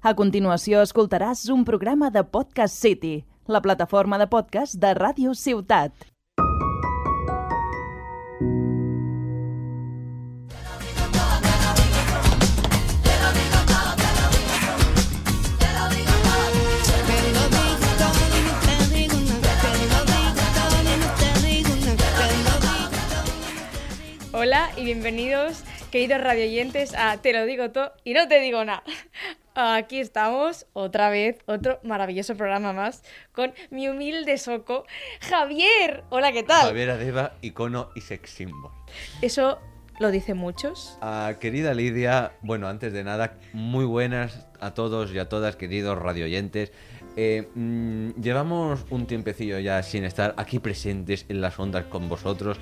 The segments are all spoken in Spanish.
A continuació escoltaràs un programa de Podcast City, la plataforma de podcast de Ràdio Ciutat. Hola y bienvenidos, queridos radioyentes, a Te lo digo todo y no te digo nada. Aquí estamos, otra vez, otro maravilloso programa más, con mi humilde soco, Javier. Hola, ¿qué tal? Javier Adeba, icono y sex symbol. Eso lo dicen muchos. Ah, querida Lidia, bueno, antes de nada, muy buenas a todos y a todas, queridos radioyentes. Eh, mm, llevamos un tiempecillo ya sin estar aquí presentes en las ondas con vosotros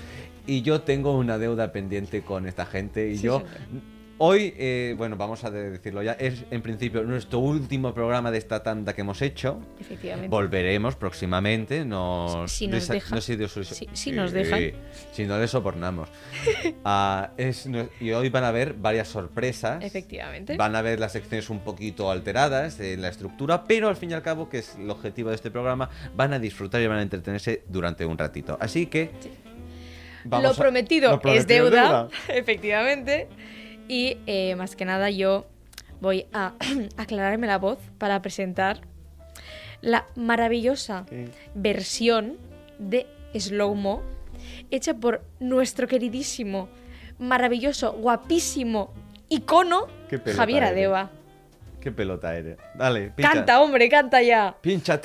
y yo tengo una deuda pendiente con esta gente y Sí, yo señor. Hoy, eh, bueno, vamos a decirlo ya, es en principio nuestro último programa de esta tanda que hemos hecho. Efectivamente. Volveremos próximamente, nos, Si nos desa- dejan. no sé si Si- si nos dejan. Sí, si no les sopornamos. Ah, es y hoy van a haber varias sorpresas. Efectivamente. Van a ver las secciones un poquito alteradas en la estructura, pero al fin y al cabo, que es el objetivo de este programa, van a disfrutar y van a entretenerse durante un ratito. Así que... vamos lo a- prometido, lo es prometido deuda, efectivamente. Y eh, más que nada yo voy a aclararme la voz para presentar la maravillosa versión de Slow Mo hecha por nuestro queridísimo, maravilloso, guapísimo icono Javier. Adeba. Qué pelota eres. Dale, pincha. Canta, hombre, canta ya. Pincha,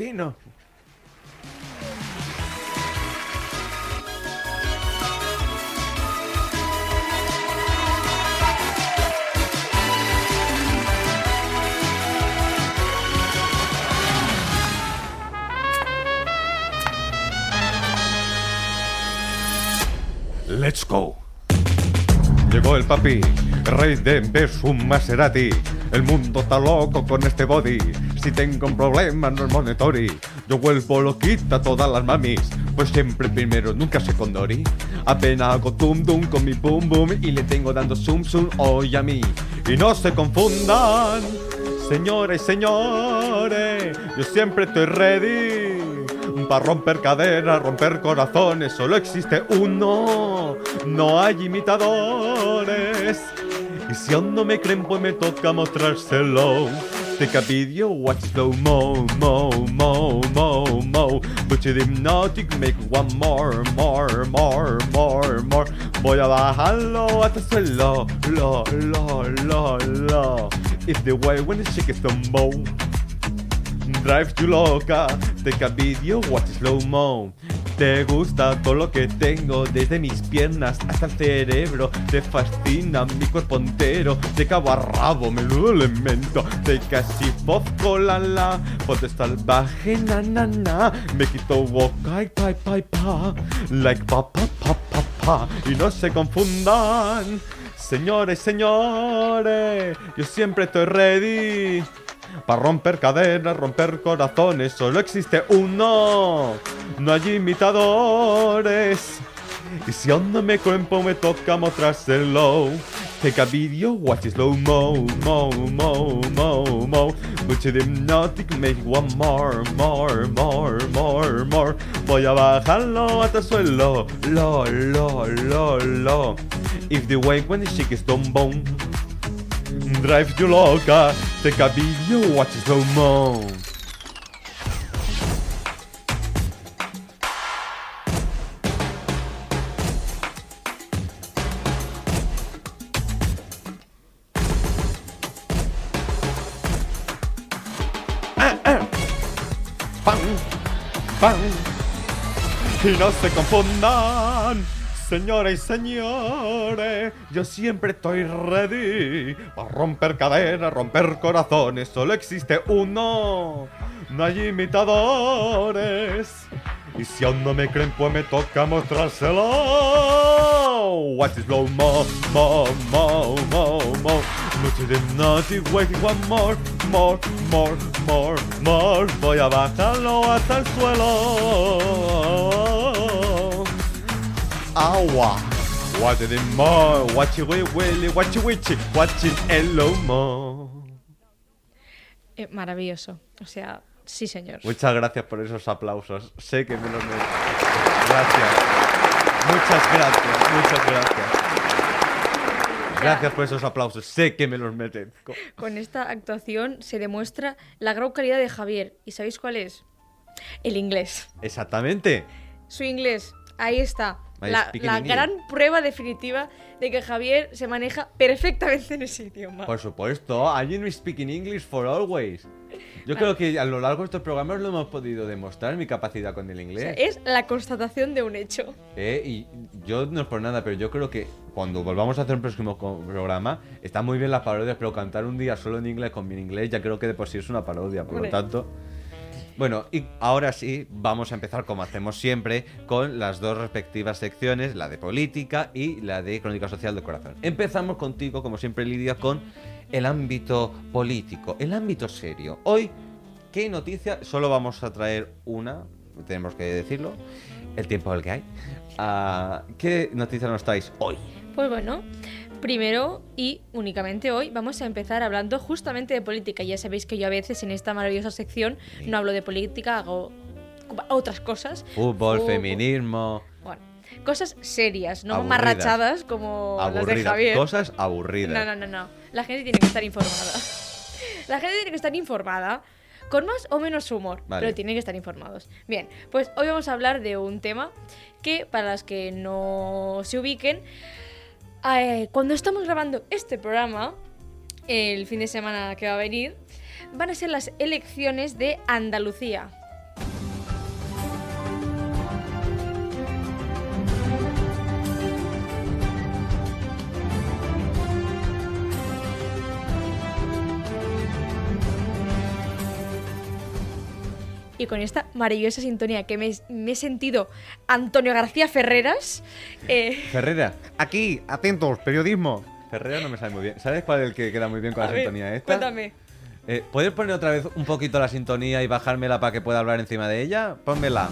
Let's go. Llegó el papi, rey de ves un Maserati. El mundo está loco con este body. Si tengo un problema no es monetary. Yo vuelvo loquita a todas las mamis. Pues siempre primero, nunca secondary. Apenas hago tum dum con mi boom boom y le tengo dando zoom zoom hoy a mí. Y no se confundan, señores y señores. Yo siempre estoy ready. Para romper caderas, romper corazones, solo existe uno, no hay imitadores. Y si aún no me creen, pues me toca mostrárselo. Take a video, watch slow mo, mo, mo, mo, mo. But you hypnotic, make one more, more, more, more, more. Voy a bajarlo hasta el suelo, lo, lo, lo, lo. If the way when it shake is the mo. Drive you loca, take a video, watch slow mo. Te gusta todo lo que tengo, desde mis piernas hasta el cerebro. Te fascina mi cuerpo entero, de cabo a rabo, menudo elemento. Take a sip of cola, la, ponte salvaje, na na na. Me quito boca y pa pa pa, like pa pa pa pa pa. Y no se confundan, señores, señores, yo siempre estoy ready. Para romper cadenas, romper corazones, solo existe uno. No hay imitadores. Y si aún no me cuempo, me toca mostrárselo. Take a video, watch it slow mo, mo, mo, mo, mo. Mucho hypnotic, make one more, more, more, more, more. Voy a bajarlo hasta el suelo. Lo, lo, lo, lo. If the wake when the shake is done bone. Drive you loca, take a video, watch it slow mo. Pan, pan. Y no se confundan, señores y señores. Yo siempre estoy ready para romper cadenas, romper corazones. Solo existe uno, no hay imitadores. Y si aún no me creen, pues me toca mostrárselo. Watch it slow mo, mo, mo, mo, mo. Mucho hypnotic, waiting one more, more, more, more, more. Voy a bajarlo hasta el suelo. Agua. Watch it more, watch it willy, watch it witchy, watch it el lomo. Eh, maravilloso. O sea, sí, señor. Muchas gracias por esos aplausos. Sé que me los merezco. Gracias. Muchas gracias, muchas gracias. Gracias por esos aplausos. Sé que me los merezco. Con esta actuación se demuestra la gran calidad de Javier. ¿Y sabéis cuál es? El inglés. Exactamente. Su inglés. Ahí está. La, la gran prueba definitiva de que Javier se maneja perfectamente en ese idioma. Por supuesto, been speaking English for always. Yo creo que a lo largo de estos programas lo hemos podido demostrar mi capacidad con el O sea, inglés. es la constatación de un hecho. Eh, y yo no es por nada, pero yo creo que cuando volvamos a hacer un próximo programa, está muy bien las parodias, pero cantar un día solo en inglés con mi inglés ya creo que de por sí es una parodia, por lo Hombre. tanto. Bueno, y ahora sí, vamos a empezar como hacemos siempre con las dos respectivas secciones, la de política y la de crónica social del corazón. Empezamos contigo, como siempre, Lidia, con el ámbito político, el ámbito serio. Hoy, ¿qué noticia? Solo vamos a traer una, tenemos que decirlo, el tiempo del que hay. Ah, ¿Qué noticia nos traéis hoy? Pues bueno, primero y únicamente hoy vamos a empezar hablando justamente de política. Ya sabéis que yo a veces en esta maravillosa sección no hablo de política, hago otras cosas. Fútbol, Fútbol. feminismo, Bueno, cosas serias, no Aburridas. marrachadas como las de aburridas, Javier. cosas aburridas. No, no, no, no. La gente tiene que estar informada. La gente tiene que estar informada. Con más o menos humor, Vale. pero tienen que estar informados. Bien, pues hoy vamos a hablar de un tema que, para las que no se ubiquen, eh, cuando estamos grabando este programa, el fin de semana que va a venir, van a ser las elecciones de Andalucía. Y con esta maravillosa sintonía que me, me he sentido Antonio García Ferreras, eh, Ferrera, aquí, atentos, periodismo. Ferrera no me sale muy bien. ¿Sabes cuál es el que queda muy bien con a la ver, sintonía esta? cuéntame. Eh, ¿Puedes poner otra vez un poquito la sintonía y bajármela para que pueda hablar encima de ella? Pónmela.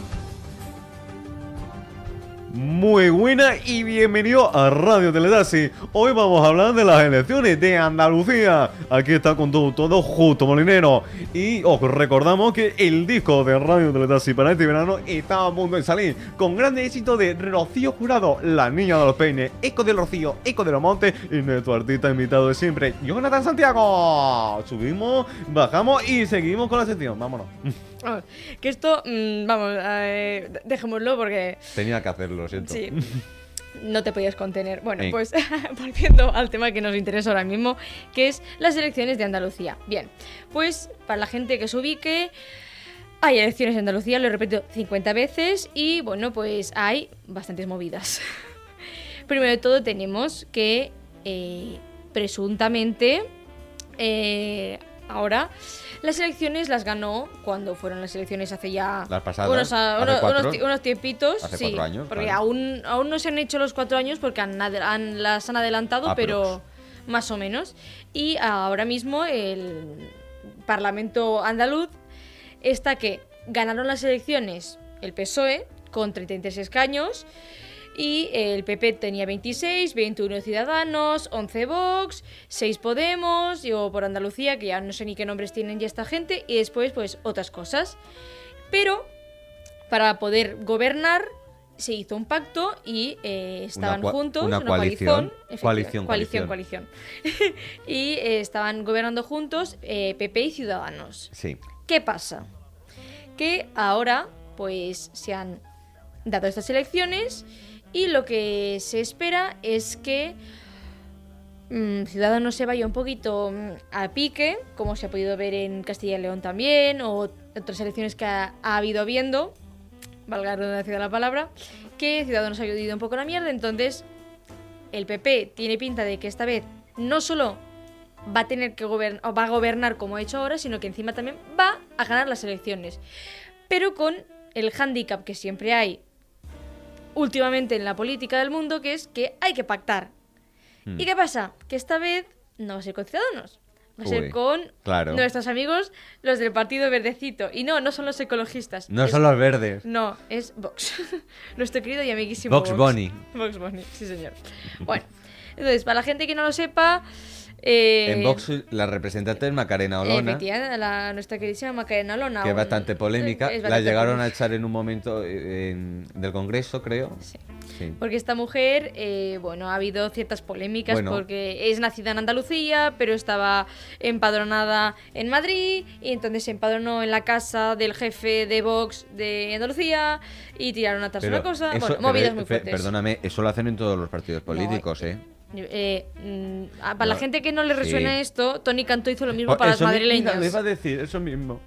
Muy buena y bienvenido a Radio Teledasi. Hoy vamos a hablar de las elecciones de Andalucía. Aquí está con todo, todo Justo Molinero. Y os recordamos que el disco de Radio Teledasi para este verano está a punto de salir. Con gran éxito de Rocío Jurado, La Niña de los Peines, Eco del Rocío, Eco de los Montes y nuestro artista invitado de siempre, Jonathan Santiago. Subimos, bajamos y seguimos con la sección. Vámonos. Vamos, que esto, mm, vamos, eh, dejémoslo porque Tenía que hacerlo, siento. sí, no te podías contener. Bueno, pues volviendo al tema que nos interesa ahora mismo, que es las elecciones de Andalucía. Bien, pues para la gente que se ubique, hay elecciones en Andalucía, lo he repetido 50 veces y bueno, pues hay bastantes movidas. Primero de todo tenemos que eh, presuntamente eh, ahora las elecciones las ganó cuando fueron las elecciones hace ya Las pasadas, unos, a- hace unos- cuatro. unos tiempitos. Hace sí, cuatro años, Porque claro. aún, aún no se han hecho los cuatro años porque han, han- las han adelantado, Aprox. pero más o menos. Y ahora mismo el Parlamento andaluz está que ganaron las elecciones el PSOE con 33 escaños y el PP tenía 26, 21 Ciudadanos, 11 Vox, 6 Podemos, yo por Andalucía, que ya no sé ni qué nombres tienen ya esta gente, y después pues otras cosas. Pero para poder gobernar se hizo un pacto y eh, estaban juntos, una una, coalición. efectivamente, Coalición, coalición, coalición. coalición. y eh, estaban gobernando juntos eh, PP y Ciudadanos. Sí. ¿Qué pasa? Que ahora, pues, se han dado estas elecciones y lo que se espera es que mm, Ciudadanos se vaya un poquito mm, a pique, como se ha podido ver en Castilla y León también, o otras elecciones que ha, ha habido viendo, valga la redundancia de la palabra, que Ciudadanos ha ido un poco a la mierda, entonces el PP tiene pinta de que esta vez no solo va a tener que gobernar, va a gobernar como ha hecho ahora, sino que encima también va a ganar las elecciones. Pero con el hándicap que siempre hay últimamente en la política del mundo, que es que hay que pactar. Hmm. ¿Y qué pasa? Que esta vez no va a ser con Ciudadanos. Va a ser Uy, con claro. nuestros amigos, los del Partido Verdecito. Y no, no son los ecologistas. No es- son los verdes. no, es Vox. Nuestro querido y amiguísimo Vox Bunny. Vox Bunny, sí señor. Bueno, entonces, para la gente que no lo sepa, Eh, En Vox la representante es Macarena Olona, Efectivamente, la, nuestra queridísima Macarena Olona. que es bastante polémica. es la llegaron a echar en un momento eh, en- del Congreso, creo. Sí. Sí. Porque esta mujer, eh, bueno, ha habido ciertas polémicas Bueno. porque es nacida en Andalucía, pero estaba empadronada en Madrid y entonces se empadronó en la casa del jefe de Vox de Andalucía y tiraron atrás Pero una cosa. eso- bueno, movidas eh, muy fuertes. Perdóname, eso lo hacen en todos los partidos políticos, ¿eh? Eh, mm, ah, para la No. gente que no le resuena Sí. esto, Tony Cantó hizo lo mismo Oh, para las eso mi- madrileñas. mira, lo iba a decir, eso mismo.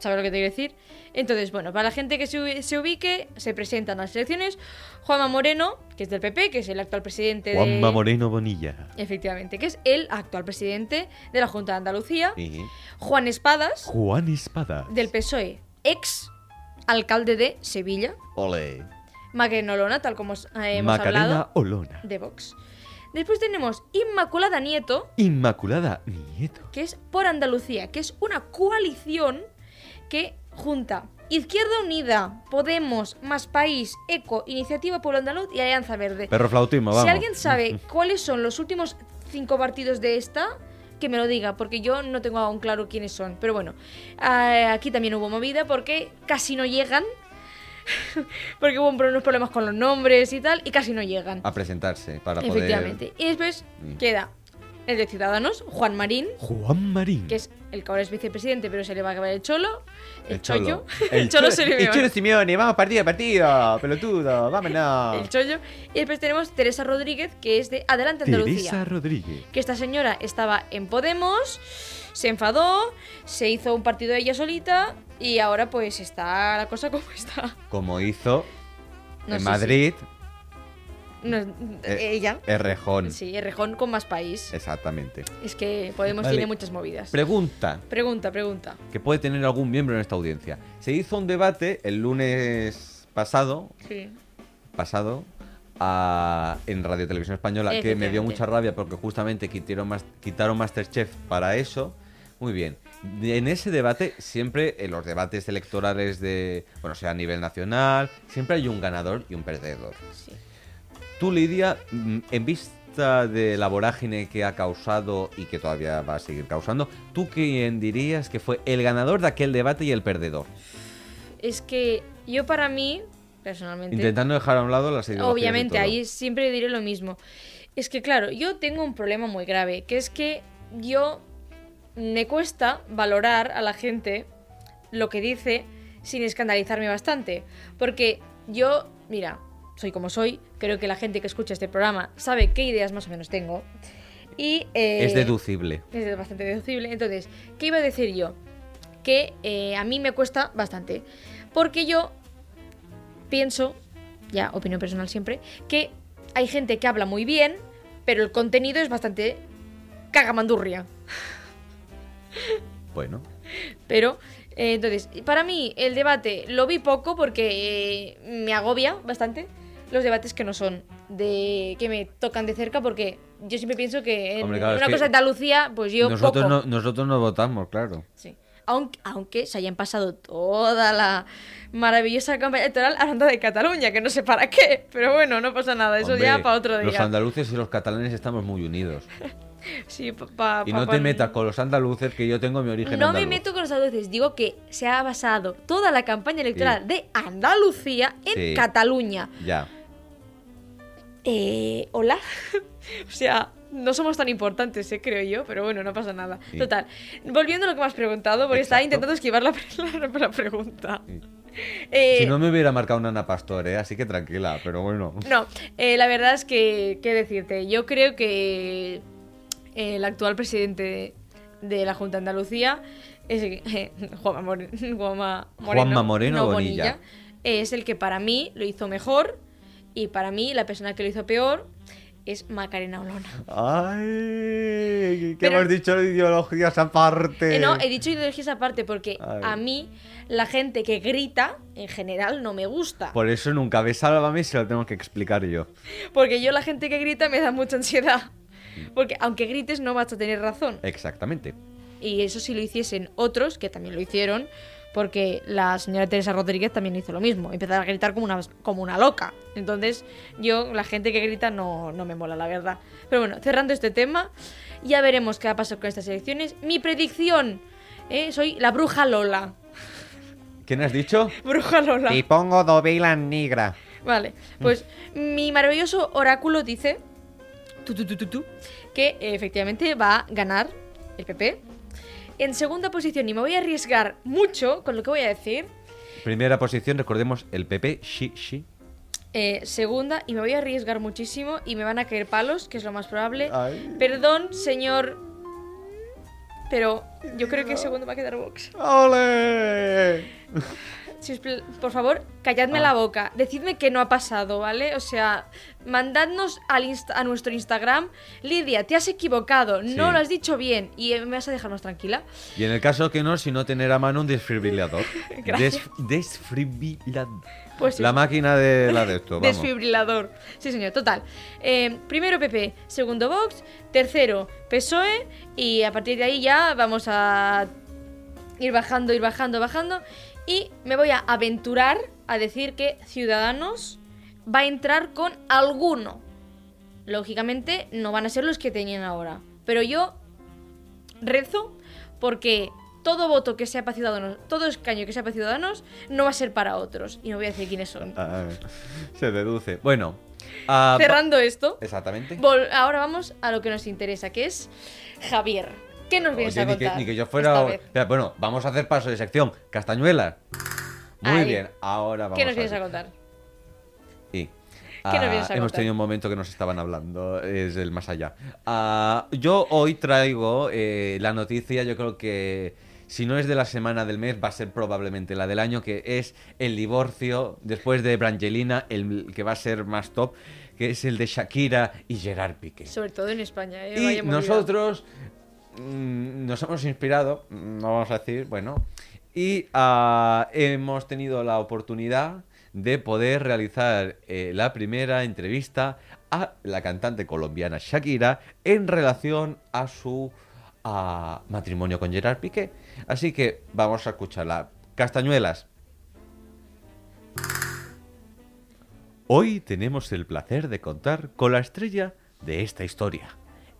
¿Sabes lo que te quiero decir? Entonces, bueno, para la gente que se, ubi- se ubique, se presentan las elecciones. Juanma Moreno, que es del PP, que es el actual presidente de... Moreno Bonilla. Efectivamente, que es el actual presidente de la Junta de Andalucía. Sí. Juan Espadas, Juan Espada. del PSOE, ex alcalde de Sevilla. Ole. Macarena Olona, tal como os- eh, hemos Macarena hablado, Olona. de Vox. Después tenemos Inmaculada Nieto, Inmaculada Nieto. que es por Andalucía, que es una coalición que junta Izquierda Unida, Podemos, Más País, ECO, Iniciativa Pueblo Andaluz y Alianza Verde. Perro flautismo, vamos. Si alguien sabe cuáles son los últimos cinco partidos de esta, que me lo diga, porque yo no tengo aún claro quiénes son. Pero bueno, ah, aquí también hubo movida porque casi no llegan. porque hubo unos problemas con los nombres y tal, y casi no llegan. A presentarse para poder... Efectivamente. Y después Mm. queda el de Ciudadanos, Juan Marín, Juan Marín. que es el que ahora es vicepresidente, pero se le va a acabar el cholo. El, El cholo. chollo. El, cholo se le El Cholo Simeone, vamos partido a partido, pelotudo, vámonos. El chollo. Y después tenemos Teresa Rodríguez, que es de Adelante Andalucía. Teresa Rodríguez. que esta señora estaba en Podemos, se enfadó, se hizo un partido ella solita y ahora pues está la cosa como está. Como hizo No en sé Madrid, No, Eh, ella. Errejón. Sí, Rejón con más país. Exactamente. Es que Podemos Vale. tiene muchas movidas. Pregunta pregunta, pregunta. que puede tener algún miembro en esta audiencia. Se hizo un debate el lunes pasado, Sí. pasado a- en Radio Televisión Española que me dio mucha rabia porque justamente quitaron, mas- quitaron Masterchef para eso. Muy bien. En ese debate, siempre en los debates electorales de, bueno, sea a nivel nacional, siempre hay un ganador y un perdedor. sí. Tú, Lidia, mm, en vista de la vorágine que ha causado y que todavía va a seguir causando, ¿tú quién dirías que fue el ganador de aquel debate y el perdedor? Es que yo para mí, personalmente... Intentando dejar a un lado las ideologías. Obviamente, ahí siempre diré lo mismo. Es que, claro, yo tengo un problema muy grave, que es que yo me cuesta valorar a la gente lo que dice sin escandalizarme bastante. Porque yo, mira, soy como soy, creo que la gente que escucha este programa sabe qué ideas más o menos tengo. Y, eh, Es deducible. es bastante deducible. Entonces, ¿qué iba a decir yo? Que eh, a mí me cuesta bastante. Porque yo pienso, ya opinión personal siempre, que hay gente que habla muy bien, pero el contenido es bastante cagamandurria. Bueno, Pero, eh, entonces, para mí el debate lo vi poco porque eh, me agobia bastante los debates que no son de que me tocan de cerca porque yo siempre pienso que en Hombre, claro, es una que cosa de Andalucía, pues yo nosotros poco. no, nosotros no votamos, claro. Sí. Aunque, aunque se hayan pasado toda la maravillosa campaña electoral hablando de Cataluña, que no sé para qué, pero bueno, no pasa nada, eso Hombre, ya para otro Los día. andaluces y los catalanes estamos muy unidos. Sí, pa- pa- Y no pa- te metas con los andaluces que yo tengo mi origen No me meto con los andaluces, digo que se ha basado toda la campaña electoral de Andalucía en Sí. Cataluña. Ya. Eh, ¿Hola? o sea, no somos tan importantes, eh, creo yo, pero bueno, no pasa nada. Sí. Total, volviendo a lo que me has preguntado, porque estaba intentando esquivar la, la- la pregunta. Sí. Eh, Si no me hubiera marcado una Ana Pastor, ¿eh? así que tranquila, pero bueno. No, la verdad es que, ¿qué decirte? Yo creo que el actual presidente de, la Junta de Andalucía es eh, Juanma, More- Juanma Moreno, Juanma Moreno no Bonilla. es el que para mí lo hizo mejor y para mí la persona que lo hizo peor es Macarena Olona. Ay, ¿qué Pero- hemos dicho de ideologías aparte? Eh, no, he dicho ideologías aparte porque Ay. a mí la gente que grita en general no me gusta. Por eso nunca ves Sálvame si lo tengo que explicar yo. Porque yo la gente que grita me da mucha ansiedad. Porque aunque grites no vas a tener razón. Exactamente. Y eso si lo hiciesen otros, que también lo hicieron, porque la señora Teresa Rodríguez también hizo lo mismo. Empezar a gritar como una, como una loca. Entonces, yo, la gente que grita no, no me mola, la verdad. Pero bueno, cerrando este tema, Ya veremos qué va a pasar con estas elecciones. Mi predicción, ¿eh? soy la bruja Lola. ¿Quién has dicho? Bruja Lola. Y pongo dovela negra. Vale, pues mi maravilloso oráculo dice tu, tu, tu, tu, tu, que eh, efectivamente va a ganar el PP. En segunda posición, y me voy a arriesgar mucho con lo que voy a decir, Primera posición, recordemos el PP, sí, sí. eh, segunda, y me voy a arriesgar muchísimo y me van a caer palos, que es lo más probable. Ay. Perdón, señor. Pero yo creo que segundo va a quedar Vox. ¡Ole! Si por favor, calladme Ah. la boca. Decidme que no ha pasado, ¿vale? O sea, mandadnos al a nuestro Instagram. Lidia, te has equivocado. No Sí. lo has dicho bien. Y eh, me vas a dejar más tranquila. Y en el caso que no, si no tener a mano un desfibrilador. Des- desfibrilador. Pues La eso. máquina de la de esto, vamos. Desfibrilador. Sí, señor, total. Eh, primero PP, segundo Vox, tercero PSOE. Y a partir de ahí ya vamos a ir bajando, ir bajando, bajando. Y me voy a aventurar a decir que Ciudadanos va a entrar con alguno. Lógicamente no van a ser los que tenían ahora. Pero yo rezo porque todo voto que sea para Ciudadanos, todo escaño que sea para Ciudadanos, no va a ser para otros. Y no voy a decir quiénes son. Ah, se deduce. Bueno. ah, Cerrando esto, Exactamente. ahora vamos a lo que nos interesa, que es Javier. ¿Qué nos vienes Oye, a ni, que, contar? ni que yo fuera. Espera, bueno, vamos a hacer paso de sección. Castañuelas. Muy Ahí. bien, ahora vamos ¿Qué nos a vienes ver. a contar? Y, ¿Qué ah, nos vienes a hemos contar? tenido un momento que nos estaban hablando, es el más allá. Ah, yo hoy traigo eh, la noticia, yo creo que si no es de la semana del mes, va a ser probablemente la del año, que es el divorcio después de Brangelina, el que va a ser más top, que es el de Shakira y Gerard Piqué. Sobre todo en España, ¿eh? Y movida. nosotros nos hemos inspirado, mm, no vamos a decir, bueno, y ah, hemos tenido la oportunidad de poder realizar eh, la primera entrevista a la cantante colombiana Shakira en relación a su ah, matrimonio con Gerard Piqué. Así que vamos a escucharla. Castañuelas. Hoy tenemos el placer de contar con la estrella de esta historia.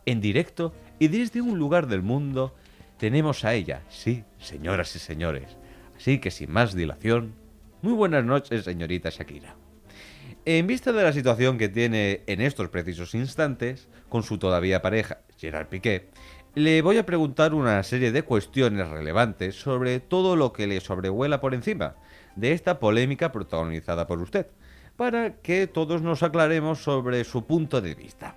En directo y desde un lugar del mundo tenemos a ella, sí, señoras y señores. Así que sin más dilación, muy buenas noches, señorita Shakira. En vista de la situación que tiene en estos precisos instantes con su todavía pareja, Gerard Piqué, le voy a preguntar una serie de cuestiones relevantes sobre todo lo que le sobrevuela por encima de esta polémica protagonizada por usted, para que todos nos aclaremos sobre su punto de vista.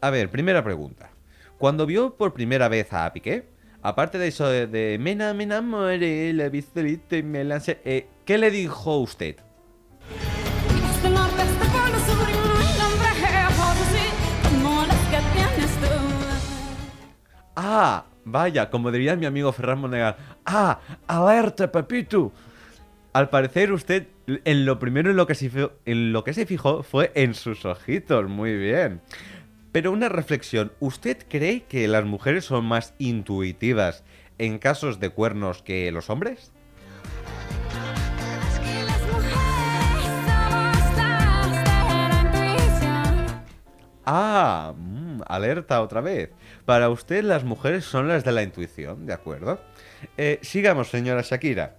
A ver, primera pregunta. Cuando vio por primera vez a Piqué, aparte de eso de, de me enamoré, la pistolita y me lancé, eh, ¿qué le dijo usted? Ah, vaya, como diría mi amigo Ferran Monegal. Ah, alerta, papito. Al parecer usted en lo primero en lo que se fijó, en lo que se fijó fue en sus ojitos, muy bien. Pero una reflexión, ¿usted cree que las mujeres son más intuitivas en casos de cuernos que los hombres? Ah, mm, alerta otra vez. Para usted las mujeres son las de la intuición, ¿de acuerdo? Eh, sigamos, señora Shakira.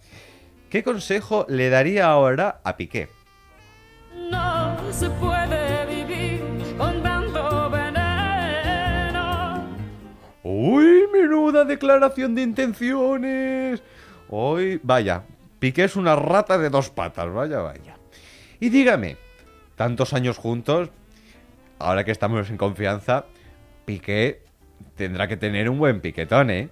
¿Qué consejo le daría ahora a Piqué? No se puede ¡Uy, menuda declaración de intenciones! Hoy, vaya, Piqué es una rata de dos patas, vaya, vaya. Y dígame, tantos años juntos, ahora que estamos en confianza, Piqué tendrá que tener un buen piquetón, ¿eh?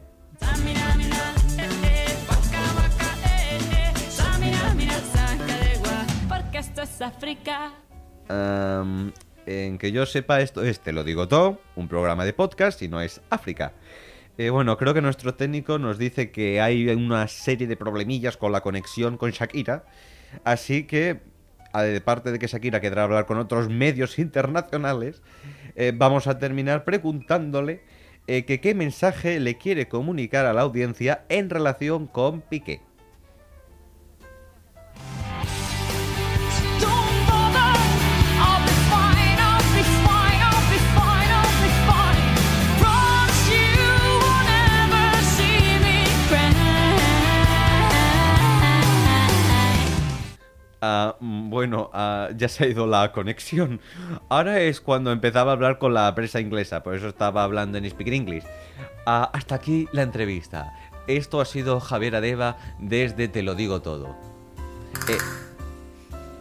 En que yo sepa esto es Te lo digo todo, un programa de podcast y no es África. Eh, bueno, creo que nuestro técnico nos dice que hay una serie de problemillas con la conexión con Shakira, así que, aparte de que Shakira querrá hablar con otros medios internacionales, eh, vamos a terminar preguntándole eh, que qué mensaje le quiere comunicar a la audiencia en relación con Piqué. Bueno, ah, ya se ha ido la conexión. Ahora es cuando empezaba a hablar con la prensa inglesa, por eso estaba hablando en Speak English. Ah, hasta aquí la entrevista. Esto ha sido Javier Adeba desde Te lo digo todo. Eh,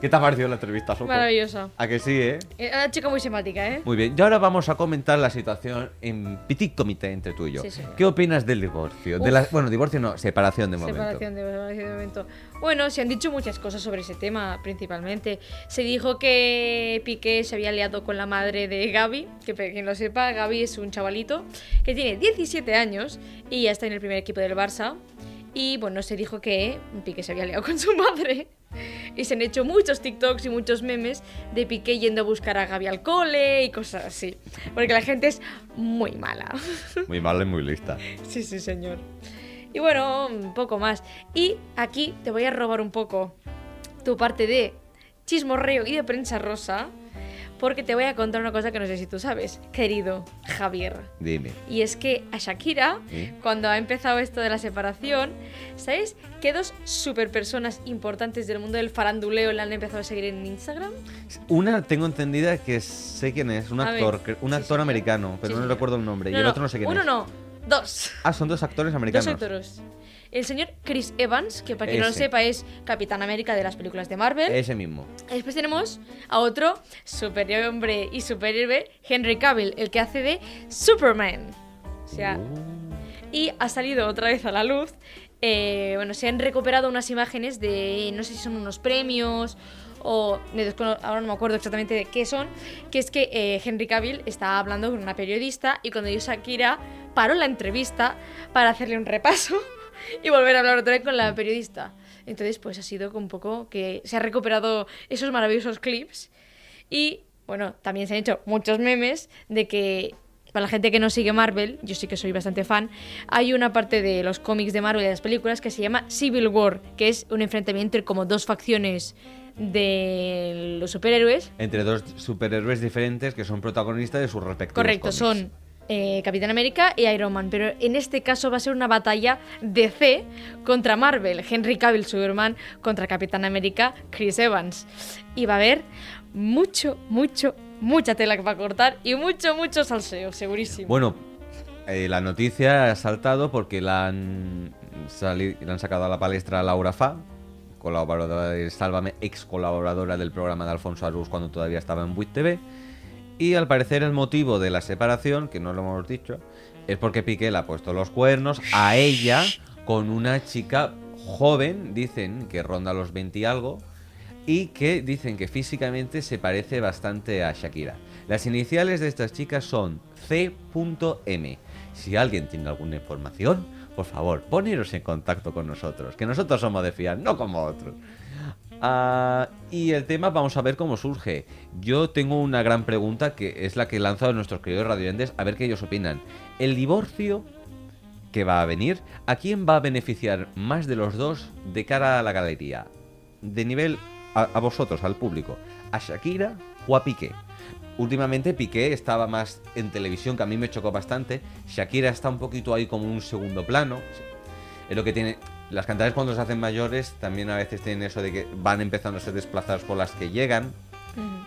¿Qué te ha parecido la entrevista, Soco? Maravillosa. A que sí, ¿eh? Eh, Una chica muy simpática, ¿eh? Muy bien, y ahora vamos a comentar la situación en petit comité entre tú y yo. Sí, señor. ¿Qué opinas del divorcio? De la, bueno, divorcio no, separación de momento. Separación de, separación de momento. Bueno, se han dicho muchas cosas sobre ese tema, principalmente. Se dijo que Piqué se había liado con la madre de Gaby, que para quien lo sepa, Gaby es un chavalito que tiene 17 años y ya está en el primer equipo del Barça. Y bueno, se dijo que Piqué se había liado con su madre. Y se han hecho muchos TikToks y muchos memes de Piqué yendo a buscar a Gaby al cole y cosas así. Porque la gente es muy mala. Muy mal y muy lista. Sí, sí, señor. Y bueno, un poco más. Y aquí te voy a robar un poco tu parte de chismorreo y de prensa rosa, porque te voy a contar una cosa que no sé si tú sabes, querido Javier. Dime. Y es que a Shakira, ¿Sí? cuando ha empezado esto de la separación, ¿sabes que dos super personas importantes del mundo del faranduleo la han empezado a seguir en Instagram? Una tengo entendida que sé quién es, un actor, un sí, actor americano, pero Sí, no recuerdo el nombre. y el no, otro no sé quién uno es. no, dos. Ah, son dos actores Dos americanos. actores. El señor Chris Evans, que para quien no lo Ese. sepa es Capitán América de las películas de Marvel. Ese mismo. Después tenemos a otro superhombre y superhéroe, Henry Cavill, el que hace de Superman. O sea, y ha salido otra vez a la luz. eh, bueno, se han recuperado unas imágenes de, no sé si son unos premios o descono- ahora no me acuerdo exactamente de qué son, que es que eh, Henry Cavill estaba hablando con una periodista y cuando dio Shakira paró la entrevista para hacerle un repaso y volver a hablar otra vez con la periodista. Entonces, pues ha sido un poco que se ha recuperado esos maravillosos clips y bueno, también se han hecho muchos memes de que para la gente que no sigue Marvel, yo sí que soy bastante fan, hay una parte de los cómics de Marvel y de las películas que se llama Civil War, que es un enfrentamiento entre como dos facciones de los superhéroes. Entre dos superhéroes diferentes que son protagonistas de sus respectivos Correcto, cómics. son eh, Capitán América y Iron Man, pero en este caso va a ser una batalla DC contra Marvel, Henry Cavill Superman contra Capitán América Chris Evans. Y va a haber mucho, mucho, mucha tela que va a cortar y mucho, mucho salseo, segurísimo. Bueno, eh, la noticia ha saltado porque la han, sali- la han sacado a la palestra Laura Fa, colaboradora de Sálvame, ex colaboradora del programa de Alfonso Arús cuando todavía estaba en Buit TV. Y al parecer el motivo de la separación, que no lo hemos dicho, es porque Piqué le ha puesto los cuernos a ella con una chica joven, dicen que ronda los 20 y algo, y que dicen que físicamente se parece bastante a Shakira. Las iniciales de estas chicas son C.M. Si alguien tiene alguna información, por favor, poneros en contacto con nosotros, que nosotros somos de fiar, no como otros. Ah, y el tema vamos a ver cómo surge. Yo tengo una gran pregunta que es la que lanzo a nuestros queridos radioyentes a ver qué ellos opinan. El divorcio que va a venir, ¿a quién va a beneficiar más de los dos de cara a la galería? De nivel a, a vosotros, al público. ¿A Shakira o a Piqué? Últimamente Piqué estaba más en televisión, que a mí me chocó bastante. Shakira está un poquito ahí como un segundo plano. Es lo que tiene. Las cantantes cuando se hacen mayores también a veces tienen eso de que van empezando a ser desplazadas por las que llegan.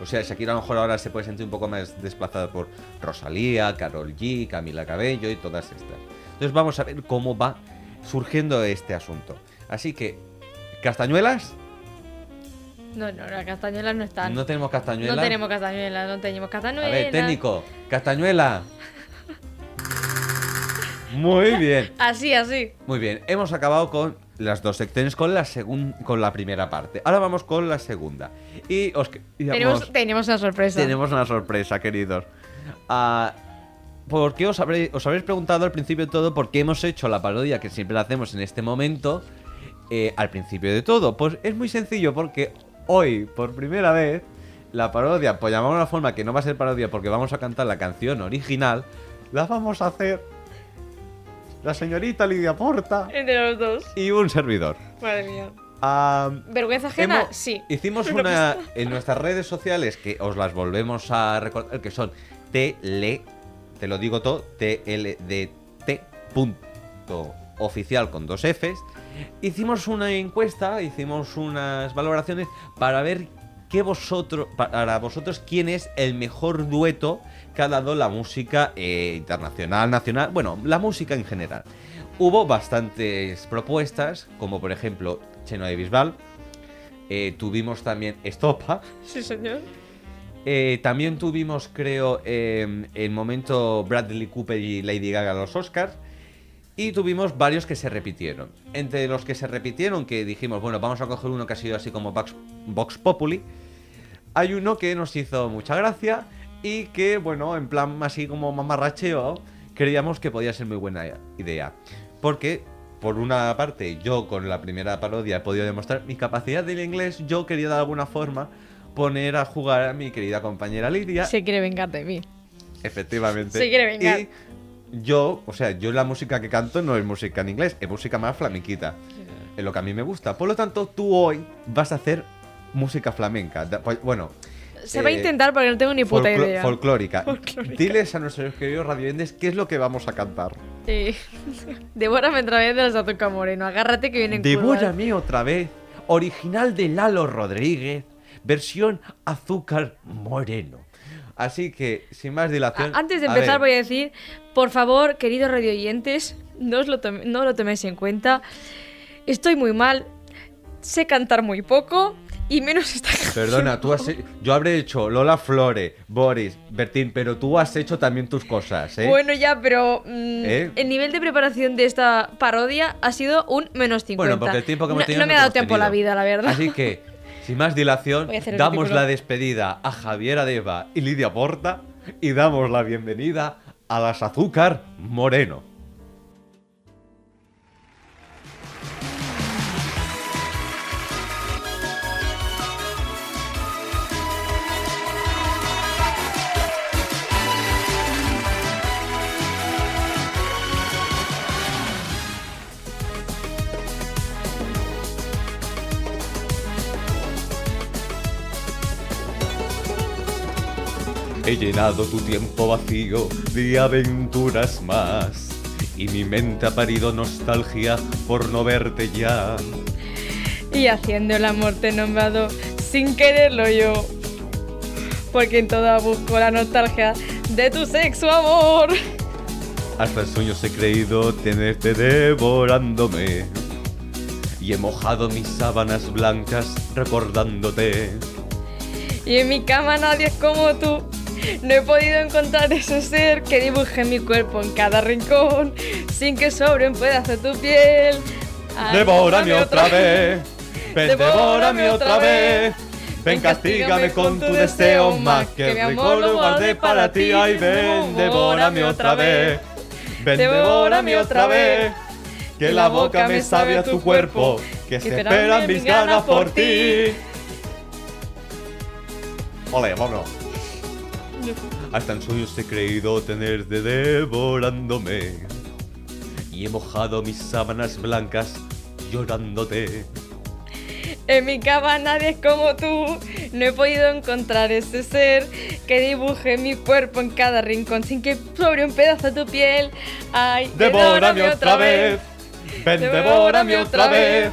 O sea, Shakira a lo mejor ahora se puede sentir un poco más desplazada por Rosalía, Carol G, Camila Cabello y todas estas. Entonces vamos a ver cómo va surgiendo este asunto. Así que, ¿castañuelas? No, no, las castañuelas no están. No tenemos castañuelas. No tenemos castañuelas, no tenemos A castañuelas. ver, técnico, castañuela. Muy bien. Así, así. Muy bien, hemos acabado con las dos secciones con la segun- con la primera parte. Ahora vamos con la segunda. Y os Tenemos, tenemos una sorpresa. tenemos una sorpresa, queridos. Ah, ¿Por qué os, habré- os habréis preguntado al principio de todo por qué hemos hecho la parodia que siempre la hacemos en este momento eh, al principio de todo? Pues es muy sencillo porque hoy, por primera vez, la parodia, llamarlo de una forma que no va a ser parodia porque vamos a cantar la canción original, la vamos a hacer la señorita Lidia Porta Entre los dos. y un servidor. Madre mía. Ah, ¿Vergüenza ajena? Hemos- Sí. Hicimos Una una en nuestras redes sociales que os las volvemos a recordar, que son tele, te lo digo todo, tldt punto oficial con dos Fs. Hicimos una encuesta, hicimos unas valoraciones para ver que vosotros, para vosotros, quién es el mejor dueto que ha dado la música eh, internacional, nacional, bueno, la música en general. Hubo bastantes propuestas, como por ejemplo Cheno de Bisbal. eh, tuvimos también Estopa. Sí, señor. Eh, también tuvimos, creo, el momento Bradley Cooper y Lady Gaga en los Oscars. Y tuvimos varios que se repitieron. Entre los que se repitieron, que dijimos, bueno, vamos a coger uno que ha sido así como Vox Populi. Hay uno que nos hizo mucha gracia y que, bueno, en plan así como mamarracheo, creíamos que podía ser muy buena idea. Porque, por una parte, yo con la primera parodia he podido demostrar mi capacidad del inglés. Yo quería de alguna forma poner a jugar a mi querida compañera Lidia. Se quiere vengar de mí. Efectivamente. Se quiere vengar. Y yo, o sea, yo la música que canto no es música en inglés, es música más flamenquita. Es lo que a mí me gusta. Por lo tanto, tú hoy vas a hacer música flamenca. Da- pues, Bueno, Se va a eh, intentar porque no tengo ni puta idea. folclórica. Folclórica. Diles a nuestros queridos radioyentes qué es lo que vamos a cantar. Sí. Devórame otra vez de las Azúcar Moreno. Agárrate que vienen. Devórame otra vez. Original de Lalo Rodríguez. Versión azúcar moreno. Así que, sin más dilación. Antes de empezar voy a decir, por favor, queridos radioyentes, no, os lo tome- no lo toméis en cuenta. Estoy muy mal, sé cantar muy poco y menos esta canción. Perdona, tú has he- yo habré hecho Lola Flore, Boris, Bertín, pero tú has hecho también tus cosas, ¿eh? Bueno, ya, pero mm, ¿Eh? el nivel de preparación de esta parodia ha sido un menos 50. Bueno, porque el tiempo que hemos no, tenido no me ha dado tiempo a la vida, la verdad. Así que, sin más dilación, Voy a hacer el damos ridículo. la despedida a Javier Adeba y Lidia Porta y damos la bienvenida a las Azúcar Moreno. He llenado tu tiempo vacío de aventuras más. Y mi mente ha parido nostalgia por no verte ya. Y haciendo el amor te he nombrado sin quererlo yo. Porque en toda busco la nostalgia de tu sexo amor. Hasta en sueños he creído tenerte devorándome. Y he mojado mis sábanas blancas recordándote. Y en mi cama nadie es como tú. No he podido encontrar ese ser que dibuje mi cuerpo en cada rincón, sin que sobre un pedazo de tu piel. Ay, Devórame otra vez, ven, devórame otra vez. Ven, castígame con tu deseo más que mi amor lo guardé para ti. Ay, ven, devórame otra vez. Ven, devórame otra vez. Que la boca me sabe a tu cuerpo, que se esperan mis ganas por ti. Ole, vámonos. Hasta en sueños he creído tenerte devorándome. Y he mojado mis sábanas blancas llorándote. En mi cama nadie es como tú. No he podido encontrar ese ser que dibuje mi cuerpo en cada rincón, sin que sobre un pedazo de tu piel. Ay, Devórame otra vez. Ven, devórame otra vez.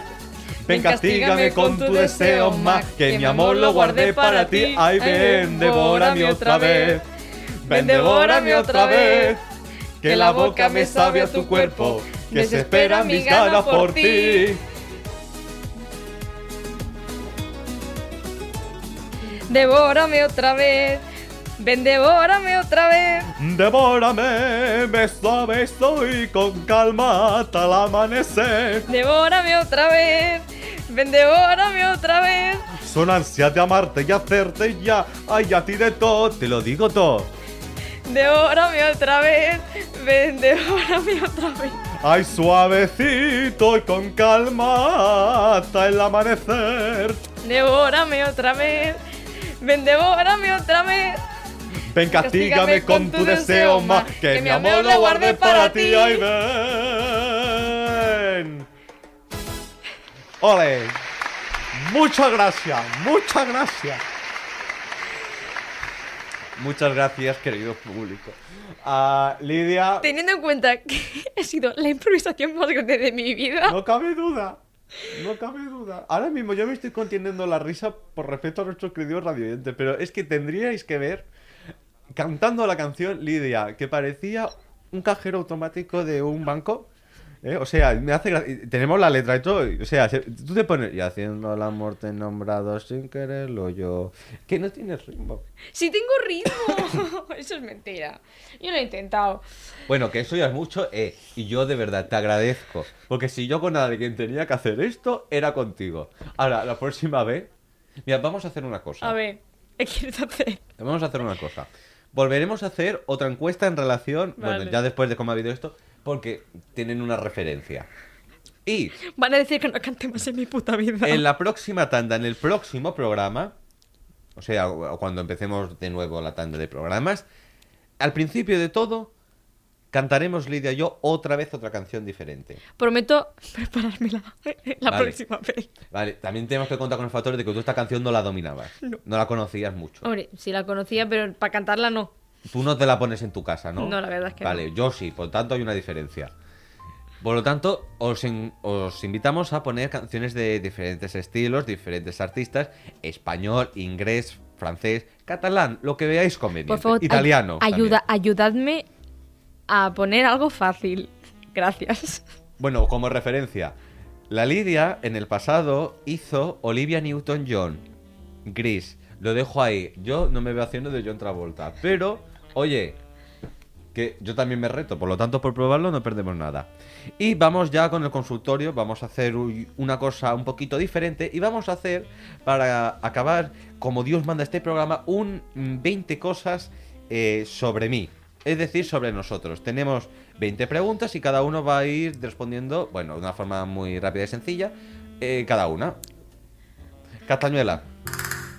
Ven, castígame con tu deseo más. Que mi amor lo guardé para ti. Ay, ven, devórame otra vez. Ven, devórame otra vez. Que la boca me sabe a tu cuerpo. Que se esperan mis ganas por ti. Devórame otra vez. Ven, devórame otra vez. Devórame, beso a beso y con calma hasta el amanecer. Devórame otra vez. Ven, devórame otra vez. Son ansias de amarte y hacerte ya. Ay, a ti de todo, te lo digo todo. Devórame otra vez. Ven, devórame otra vez. Ay, suavecito y con calma hasta el amanecer. Devórame otra vez. Ven, devórame otra vez. Ven, castígame con tu deseo más. Que mi amor lo guardé para ti. Ay, ven. Ole. Muchas gracias, muchas gracias. Muchas gracias, querido público. Ah, Lidia, Teniendo en cuenta que ha sido la improvisación más grande de mi vida. no cabe duda. No cabe duda. Ahora mismo yo me estoy conteniendo la risa por respeto a nuestros queridos radioyentes, pero es que tendríais que ver cantando la canción Lidia, que parecía un cajero automático de un banco. ¿eh? O sea, me hace gra- y Tenemos la letra y todo. O sea, se- tú te pones. Y haciendo el amor te he nombrado sin quererlo yo. Que no tienes ritmo. ¡Sí tengo ritmo! Eso es mentira. Yo lo he intentado. Bueno, que eso ya es mucho, eh, y yo de verdad te agradezco. Porque si yo con alguien tenía que hacer esto, era contigo. Ahora, la próxima vez. Mira, vamos a hacer una cosa. A ver, ¿qué quieres hacer? Vamos a hacer una cosa. Volveremos a hacer otra encuesta en relación. Vale. Bueno, ya después de cómo ha habido esto, porque tienen una referencia. Y Van a decir que no cante más en mi puta vida. en la próxima tanda, en el próximo programa, o sea, cuando empecemos de nuevo la tanda de programas, al principio de todo, cantaremos Lidia y yo otra vez otra canción diferente. Prometo preparármela la Vale. próxima vez. Vale, también tenemos que contar con el factor de que tú esta canción no la dominabas. No. la conocías mucho. Hombre, sí la conocía, pero para cantarla no. Tú no te la pones en tu casa, ¿no? No, la verdad es que Vale, yo sí, por tanto hay una diferencia. Por lo tanto, os, in- os invitamos a poner canciones de diferentes estilos, diferentes artistas, español, inglés, francés, catalán, lo que veáis conveniente. Por favor, ay- Italiano. ayuda, también. ayudadme a poner algo fácil. Gracias. Bueno, como referencia, la Lidia en el pasado hizo Olivia Newton-John, Gris. Lo dejo ahí. Yo no me veo haciendo de John Travolta, pero, oye, que yo también me reto, por lo tanto, por probarlo no perdemos nada. Y vamos ya con el consultorio, vamos a hacer una cosa un poquito diferente y vamos a hacer, para acabar, como Dios manda este programa, un mm, 20 cosas eh, sobre mí. Es decir, sobre nosotros. Tenemos 20 preguntas y cada uno va a ir respondiendo, bueno, de una forma muy rápida y sencilla, eh, cada una. Castañuela.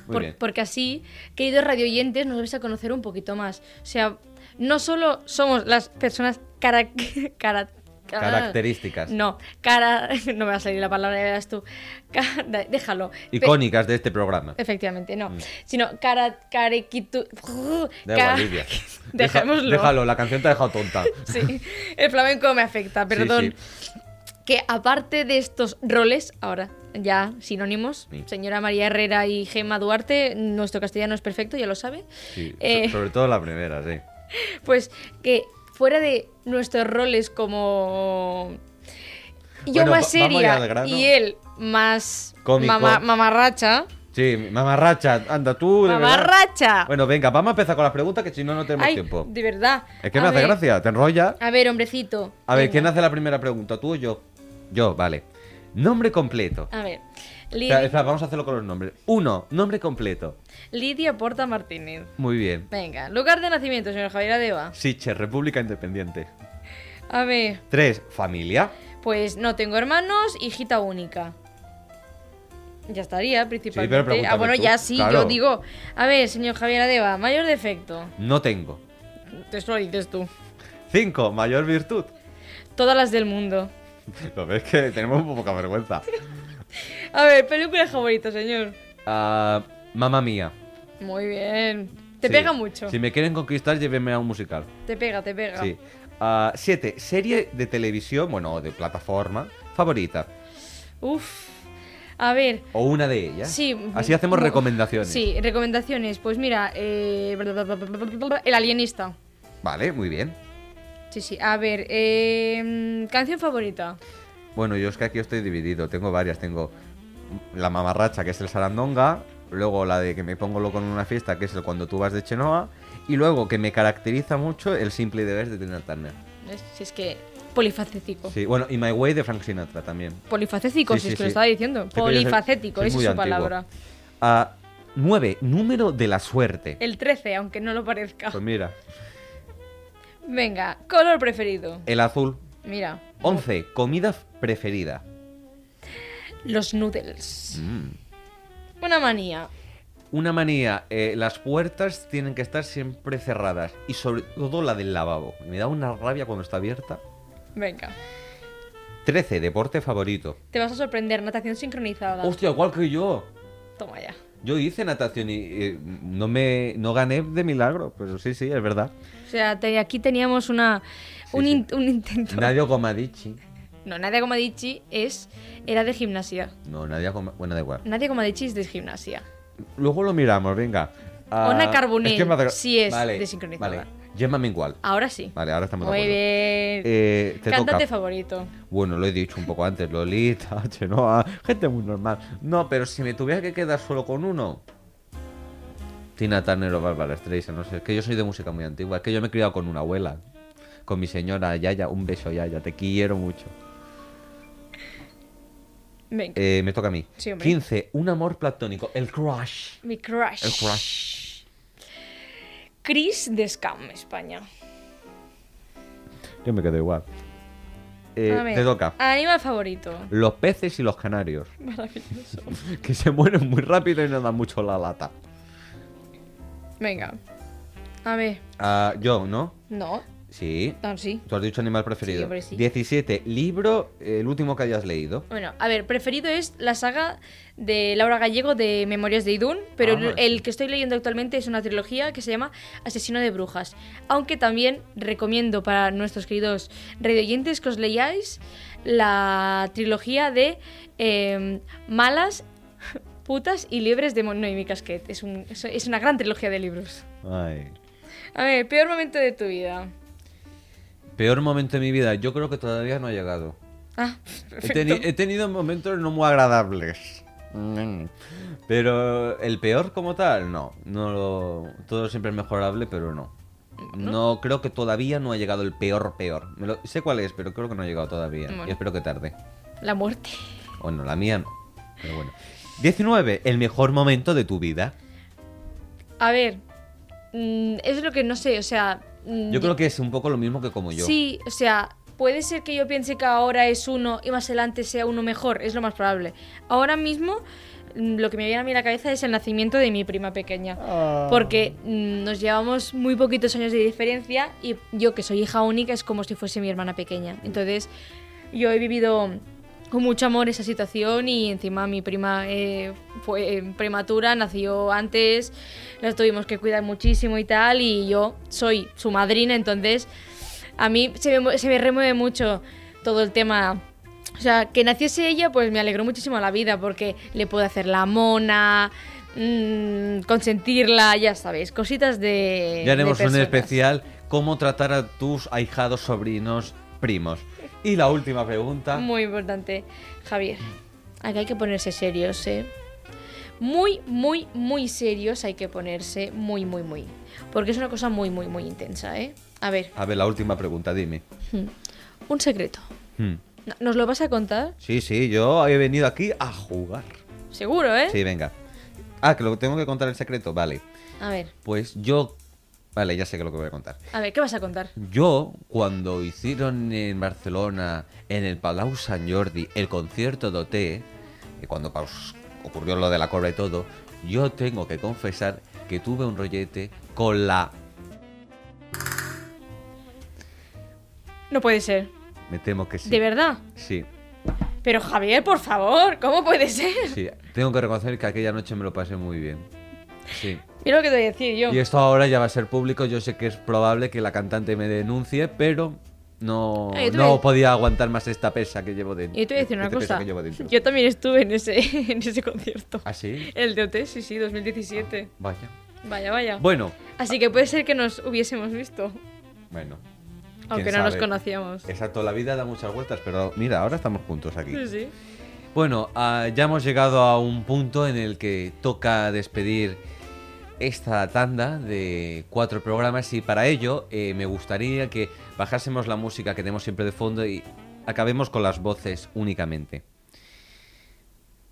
Muy Por- bien. porque así, queridos radioyentes, nos vais a conocer un poquito más. O sea, no solo somos las personas cara, cara- cara- Características. No, cara. No me va a salir la palabra, ya verás tú. Cara- déjalo. Pe- Icónicas de este programa. Efectivamente, no. Sino cara. Carequitu. Ca- igual, Lidia. Dejémoslo. Déjalo, la canción te ha dejado tonta. Sí, el flamenco me afecta, perdón. Que aparte de estos roles, ahora ya sinónimos, Sí. señora María Herrera y Gemma Duarte, nuestro castellano es perfecto, ya lo sabe. Sí, Eh, sobre todo la primera, sí. Pues que fuera de nuestros roles como yo Bueno, más seria y él más mama- mamarracha, Sí, mamarracha, anda tú. de verdad. mamarracha. Bueno, venga, vamos a empezar con las preguntas que si no, no tenemos Ay, tiempo. de verdad. Es que A me hace gracia, te enrolla. A ver, hombrecito. A ver. ¿quién hace la primera pregunta? ¿Tú o yo? Yo, vale. Nombre completo. A ver. Espera, Lidia, espera, vamos a hacerlo con los nombres. Uno, nombre completo. Lidia Porta Martínez. Muy bien. Venga, lugar de nacimiento, señor Javier Adeba. Siche, República Independiente. A ver, Tres, familia. pues no tengo hermanos, hijita única. Ya estaría, principalmente. pero ah, bueno, tú, ya sí, claro. yo digo. A ver, señor Javier Adeba, mayor defecto. No tengo. Esto lo dices tú. Cinco, mayor virtud. Todas las del mundo. Lo ves que tenemos un poca vergüenza. A ver, película favorita, señor. Ah, mamá mía. Muy bien. Te pega mucho. Si me quieren conquistar, llévenme a un musical. Te pega, te pega. Sí. Ah, siete, serie de televisión, bueno, de plataforma, favorita. Uf. A ver, O una de ellas. Sí. Así hacemos recomendaciones. Sí, recomendaciones. Pues mira, eh, El Alienista. Vale, muy bien. Sí, sí. A ver, eh, canción favorita. Bueno, yo es que aquí estoy dividido. Tengo varias. Tengo la mamarracha, que es el sarandonga. Luego la de que me pongo loco en una fiesta, que es el cuando tú vas de Chenoa. Y luego, que me caracteriza mucho, el simple deber de Tina Turner. Si es que polifacético. Sí, bueno, y My Way de Frank Sinatra también. Polifacético, Sí, si sí, es que lo estaba diciendo. Polifacético, esa es su antiguo. palabra. Ah, nueve, número de la suerte. El 13, aunque no lo parezca. Pues mira, Venga, color preferido. el azul. Mira, 11. Comida preferida. Los noodles. Mm. Una manía. Una manía, eh, las puertas tienen que estar siempre cerradas. Y sobre todo la del lavabo. Me da una rabia cuando está abierta. Venga. 13. Deporte favorito. Te vas a sorprender, natación sincronizada. Hostia, igual que yo. Toma ya. Yo hice natación y eh, no me no gané de milagro, pero sí, sí, es verdad. O sea, te- aquí teníamos una un, sí. in- un intento. Nadio Comadici. No, Nadia Comadici es, era de gimnasia. No, Nadia Com- Bueno, da igual. Nadia Comadici es de gimnasia. Luego lo miramos, venga. Ah, Ona Carbonell, es que me hace- sí es vale, desincronizada. Vale. Gemma Mingual. Ahora sí. Vale, ahora estamos de Muy acuerdo. bien. Eh, te Cántate toca. favorito. Bueno, lo he dicho un poco antes, Lolita, Chenoa, gente muy normal. No, pero si me tuviera que quedar solo con uno, Tina Turner o Barbara Streisand, no sé, es que yo soy de música muy antigua, es que yo me he criado con una abuela, con mi señora Yaya, un beso Yaya, te quiero mucho. Venga. Eh, me toca a mí. Sí, hombre. 15, un amor platónico, el crush. Mi crush. El crush. Chris de Scam, España. Yo me quedo igual. Eh, A ver, te toca. Animal favorito. Los peces y los canarios, Maravilloso. que se mueren muy rápido y no dan mucho la lata. Venga. A ver. Ah, yo, ¿no? No. Sí. Tú has dicho animal preferido. Sí, hombre, sí. 17. Libro, eh, el último que hayas leído. Bueno, a ver, preferido es la saga de Laura Gallego de Memorias de Idún, pero Ah, el, que estoy leyendo actualmente es una trilogía que se llama Asesino de Brujas. Aunque también recomiendo para nuestros queridos radioyentes que os leáis la trilogía de eh, Malas, Putas y Liebres de Noemi Casquet. Es, un- es- es una gran trilogía de libros. Ay. A ver, peor momento de tu vida. Peor momento de mi vida. Yo creo que todavía no ha llegado. Ah, He, teni- he tenido momentos no muy agradables. Pero el peor como tal, no. no lo- todo siempre es mejorable, pero no. No creo que todavía no ha llegado el peor peor. Me lo- sé cuál es, pero creo que no ha llegado todavía. Bueno. Y espero que tarde. la muerte. Bueno, la mía no. Pero bueno. 19. El mejor momento de tu vida. A ver, mm, es lo que no sé, o sea... mm, Yo creo que es un poco lo mismo que como yo. Sí, o sea, puede ser que yo piense que ahora es uno y más adelante sea uno mejor, es lo más probable. Ahora mismo mm, lo que me viene a mí a la cabeza es el nacimiento de mi prima pequeña. Porque mm, nos llevamos muy poquitos años de diferencia y yo que soy hija única es como si fuese mi hermana pequeña. Entonces yo he vivido con mucho amor esa situación y encima mi prima eh, fue eh, prematura, nació antes, la tuvimos que cuidar muchísimo y tal y yo soy su madrina, entonces a mí se me, se me remueve mucho todo el tema. O sea, que naciese ella, pues me alegró muchísimo la vida porque le puedo hacer la mona, mm, consentirla, ya sabes, cositas de. Ya haremos de un especial cómo tratar a tus ahijados, sobrinos, primos. Y la última pregunta. Muy importante. Javier, aquí hay que ponerse serios, ¿eh? Muy, muy, muy serios hay que ponerse, muy, muy, muy. Porque es una cosa muy, muy, muy intensa, ¿eh? A ver, A ver, la última pregunta, dime. un secreto. Hmm. No- ¿Nos lo vas a contar? Sí, sí, yo he venido aquí a jugar. Seguro, ¿eh? Sí, venga. Ah, que lo tengo que contar el secreto, vale. A ver, Pues yo... Vale, ya sé que es lo que voy a contar. a ver, ¿qué vas a contar? Yo, cuando hicieron en Barcelona, en el Palau Sant Jordi, el concierto de OT, y cuando ocurrió lo de la cobra y todo, yo tengo que confesar que tuve un rollete con la... No puede ser. Me temo que sí. ¿De verdad? Sí, Pero Javier, por favor, ¿cómo puede ser? sí. Tengo que reconocer que aquella noche me lo pasé muy bien. Sí. Mira lo que te voy a decir yo. Y esto ahora ya va a ser público. Yo sé que es probable que la cantante me denuncie, pero no, Ah, no voy podía aguantar más esta pesa que llevo dentro. Y te voy a decir una este cosa. Yo también estuve en ese, en ese concierto. ¿Ah, sí? El de OT, sí, sí, 2017. Vaya. Vaya, vaya. Bueno, Así que puede ser que nos hubiésemos visto, bueno. aunque no nos conocíamos. Exacto, la vida da muchas vueltas, pero mira, ahora estamos juntos aquí. Sí, sí. Bueno, ah, ya hemos llegado a un punto en el que toca despedir esta tanda de cuatro programas y para ello eh, me gustaría que bajásemos la música que tenemos siempre de fondo y acabemos con las voces únicamente.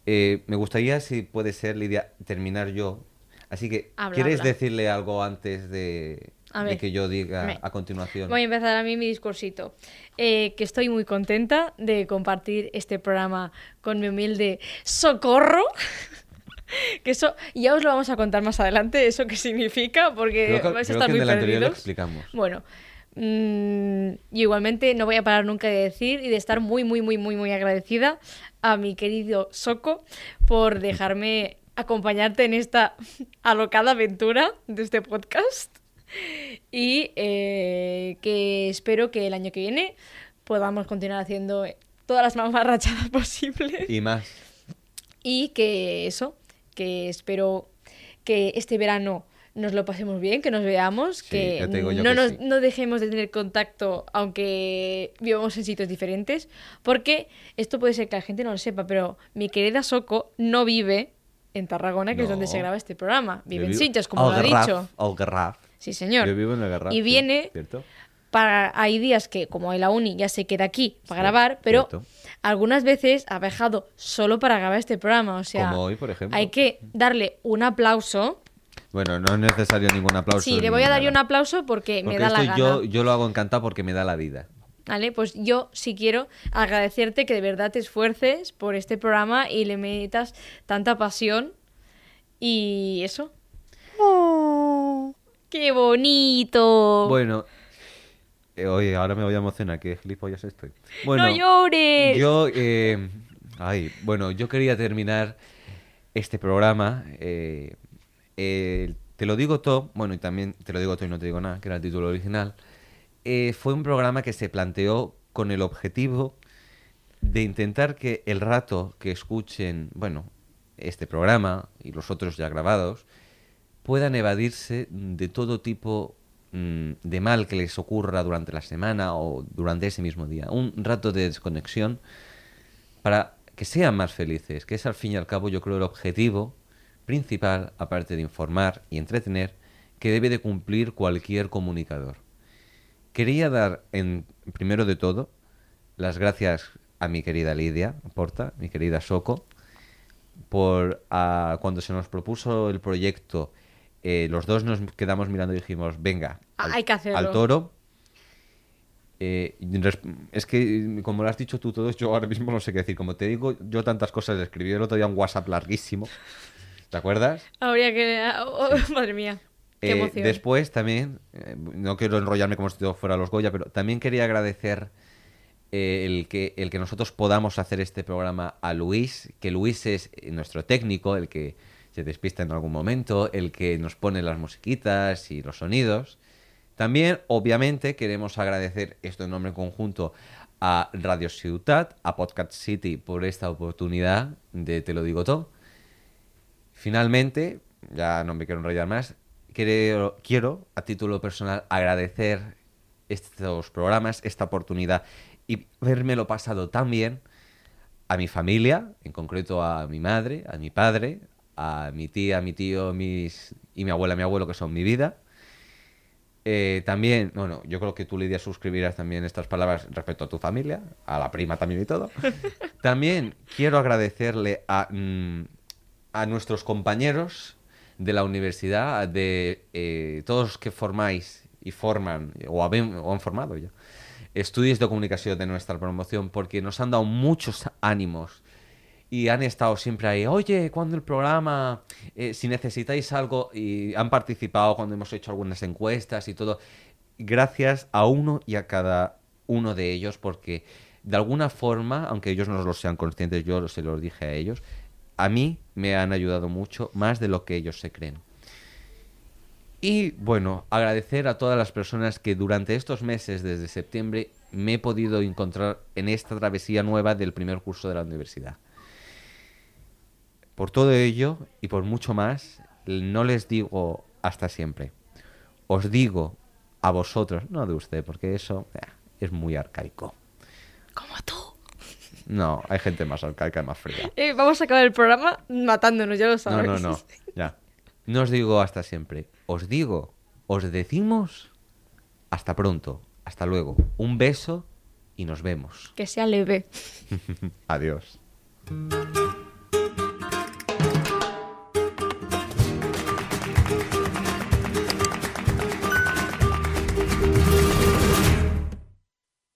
Eh, me gustaría, si puede ser, Lidia, terminar yo. Así que, Habla, ¿quieres habla. decirle algo antes de, que yo diga Me- a continuación? Voy a empezar a mí mi discursito. Eh, que estoy muy contenta de compartir este programa con mi humilde socorro. que eso ya os lo vamos a contar más adelante, eso qué significa, porque que, vais a estar muy perdidos. explicamos. Bueno, mm, y igualmente no voy a parar nunca de decir y de estar muy, muy, muy, muy, muy agradecida a mi querido Soco por dejarme acompañarte en esta alocada aventura de este podcast. Y eh, que espero que el año que viene podamos continuar haciendo todas las mamarrachadas posibles. Y más. Y que eso, que espero que este verano nos lo pasemos bien, que nos veamos, Sí, que no, que nos, sí. no dejemos de tener contacto aunque vivamos en sitios diferentes, porque esto puede ser que la gente no lo sepa, pero mi querida Soco no vive en Tarragona, que es donde No. se graba este programa, vive Yo en vivo- Sitges, como lo ha dicho. al Garraf. Sí, señor. Yo vivo en el Garraf. Y viene ¿Cierto? Para hay días que como en la uni ya se queda aquí para Sí, grabar, pero cierto. algunas veces ha viajado solo para grabar este programa, o sea, Como hoy, por ejemplo. hay que darle un aplauso. Bueno, no es necesario ningún aplauso. Sí, le voy a dar yo un aplauso porque, me da la gana. yo, yo lo hago encantado porque me da la vida. ¿Vale? Pues yo sí quiero agradecerte que de verdad te esfuerces por este programa y le metas tanta pasión y eso. ¡Oh! ¡Qué bonito! Bueno, eh, oye, ahora me voy a emocionar, que gilipollas estoy. Bueno, ¡No llores! yo, eh, ay, bueno, yo quería terminar este programa. eh, te lo digo todo, bueno, y también te lo digo todo y no te digo nada, que era el título original. eh, fue un programa que se planteó con el objetivo de intentar que el rato que escuchen, bueno, este programa y los otros ya grabados, puedan evadirse de todo tipo de mal que les ocurra durante la semana o durante ese mismo día. Un rato de desconexión para que sean más felices, que es al fin y al cabo yo creo el objetivo principal, aparte de informar y entretener, que debe de cumplir cualquier comunicador. Quería dar, en primero de todo, las gracias a mi querida Lidia Porta, mi querida Soco, por ah, cuando se nos propuso el proyecto, eh, los dos nos quedamos mirando y dijimos, venga, Ah, al, hay que hacerlo. al toro. Eh, es que, como lo has dicho tú todo, yo ahora mismo no sé qué decir. Como te digo, yo tantas cosas escribí el otro día un WhatsApp larguísimo. ¿Te acuerdas? Habría que... oh, madre mía, qué Eh, emoción. después también, eh, no quiero enrollarme como si todo fuera los Goya, pero también quería agradecer el, que, el que nosotros podamos hacer este programa a Luis, que Luis es nuestro técnico, el que se despista en algún momento, el que nos pone las musiquitas y los sonidos. También, obviamente, queremos agradecer esto en nombre conjunto a Radio Ciutat, a Podcast City por esta oportunidad de Te lo digo todo. Finalmente, ya no me quiero enrollar más, quiero, quiero a título personal agradecer estos programas, esta oportunidad y lo pasado tan bien a mi familia, en concreto a mi madre, a mi padre, a mi tía, mi tío, mis y mi abuela, mi abuelo, que son mi vida. Eh, también, bueno, yo creo que tú, Lidia, suscribirás también estas palabras respecto a tu familia, a la prima también y todo. También quiero agradecerle a, mm, a nuestros compañeros de la universidad, de eh, todos los que formáis y forman, o, haben- o han formado ya, estudios de comunicación de nuestra promoción, porque nos han dado muchos ánimos y han estado siempre ahí, oye, cuando el programa, Eh, si necesitáis algo, y han participado cuando hemos hecho algunas encuestas y todo, gracias a uno y a cada uno de ellos, porque de alguna forma, aunque ellos no lo sean conscientes, yo se los dije a ellos, a mí me han ayudado mucho, más de lo que ellos se creen. Y bueno, agradecer a todas las personas que durante estos meses, desde septiembre, me he podido encontrar en esta travesía nueva del primer curso de la universidad. Por todo ello y por mucho más, no les digo hasta siempre. Os digo a vosotros, no de usted, porque eso eh, es muy arcaico. Como tú. No, hay gente más arcaica y más fría. Eh, vamos a acabar el programa matándonos, ya lo No, sabes. no, no. Ya. No os digo hasta siempre. Os digo, os decimos hasta pronto. Hasta luego. Un beso y nos vemos. Que sea leve. Adiós.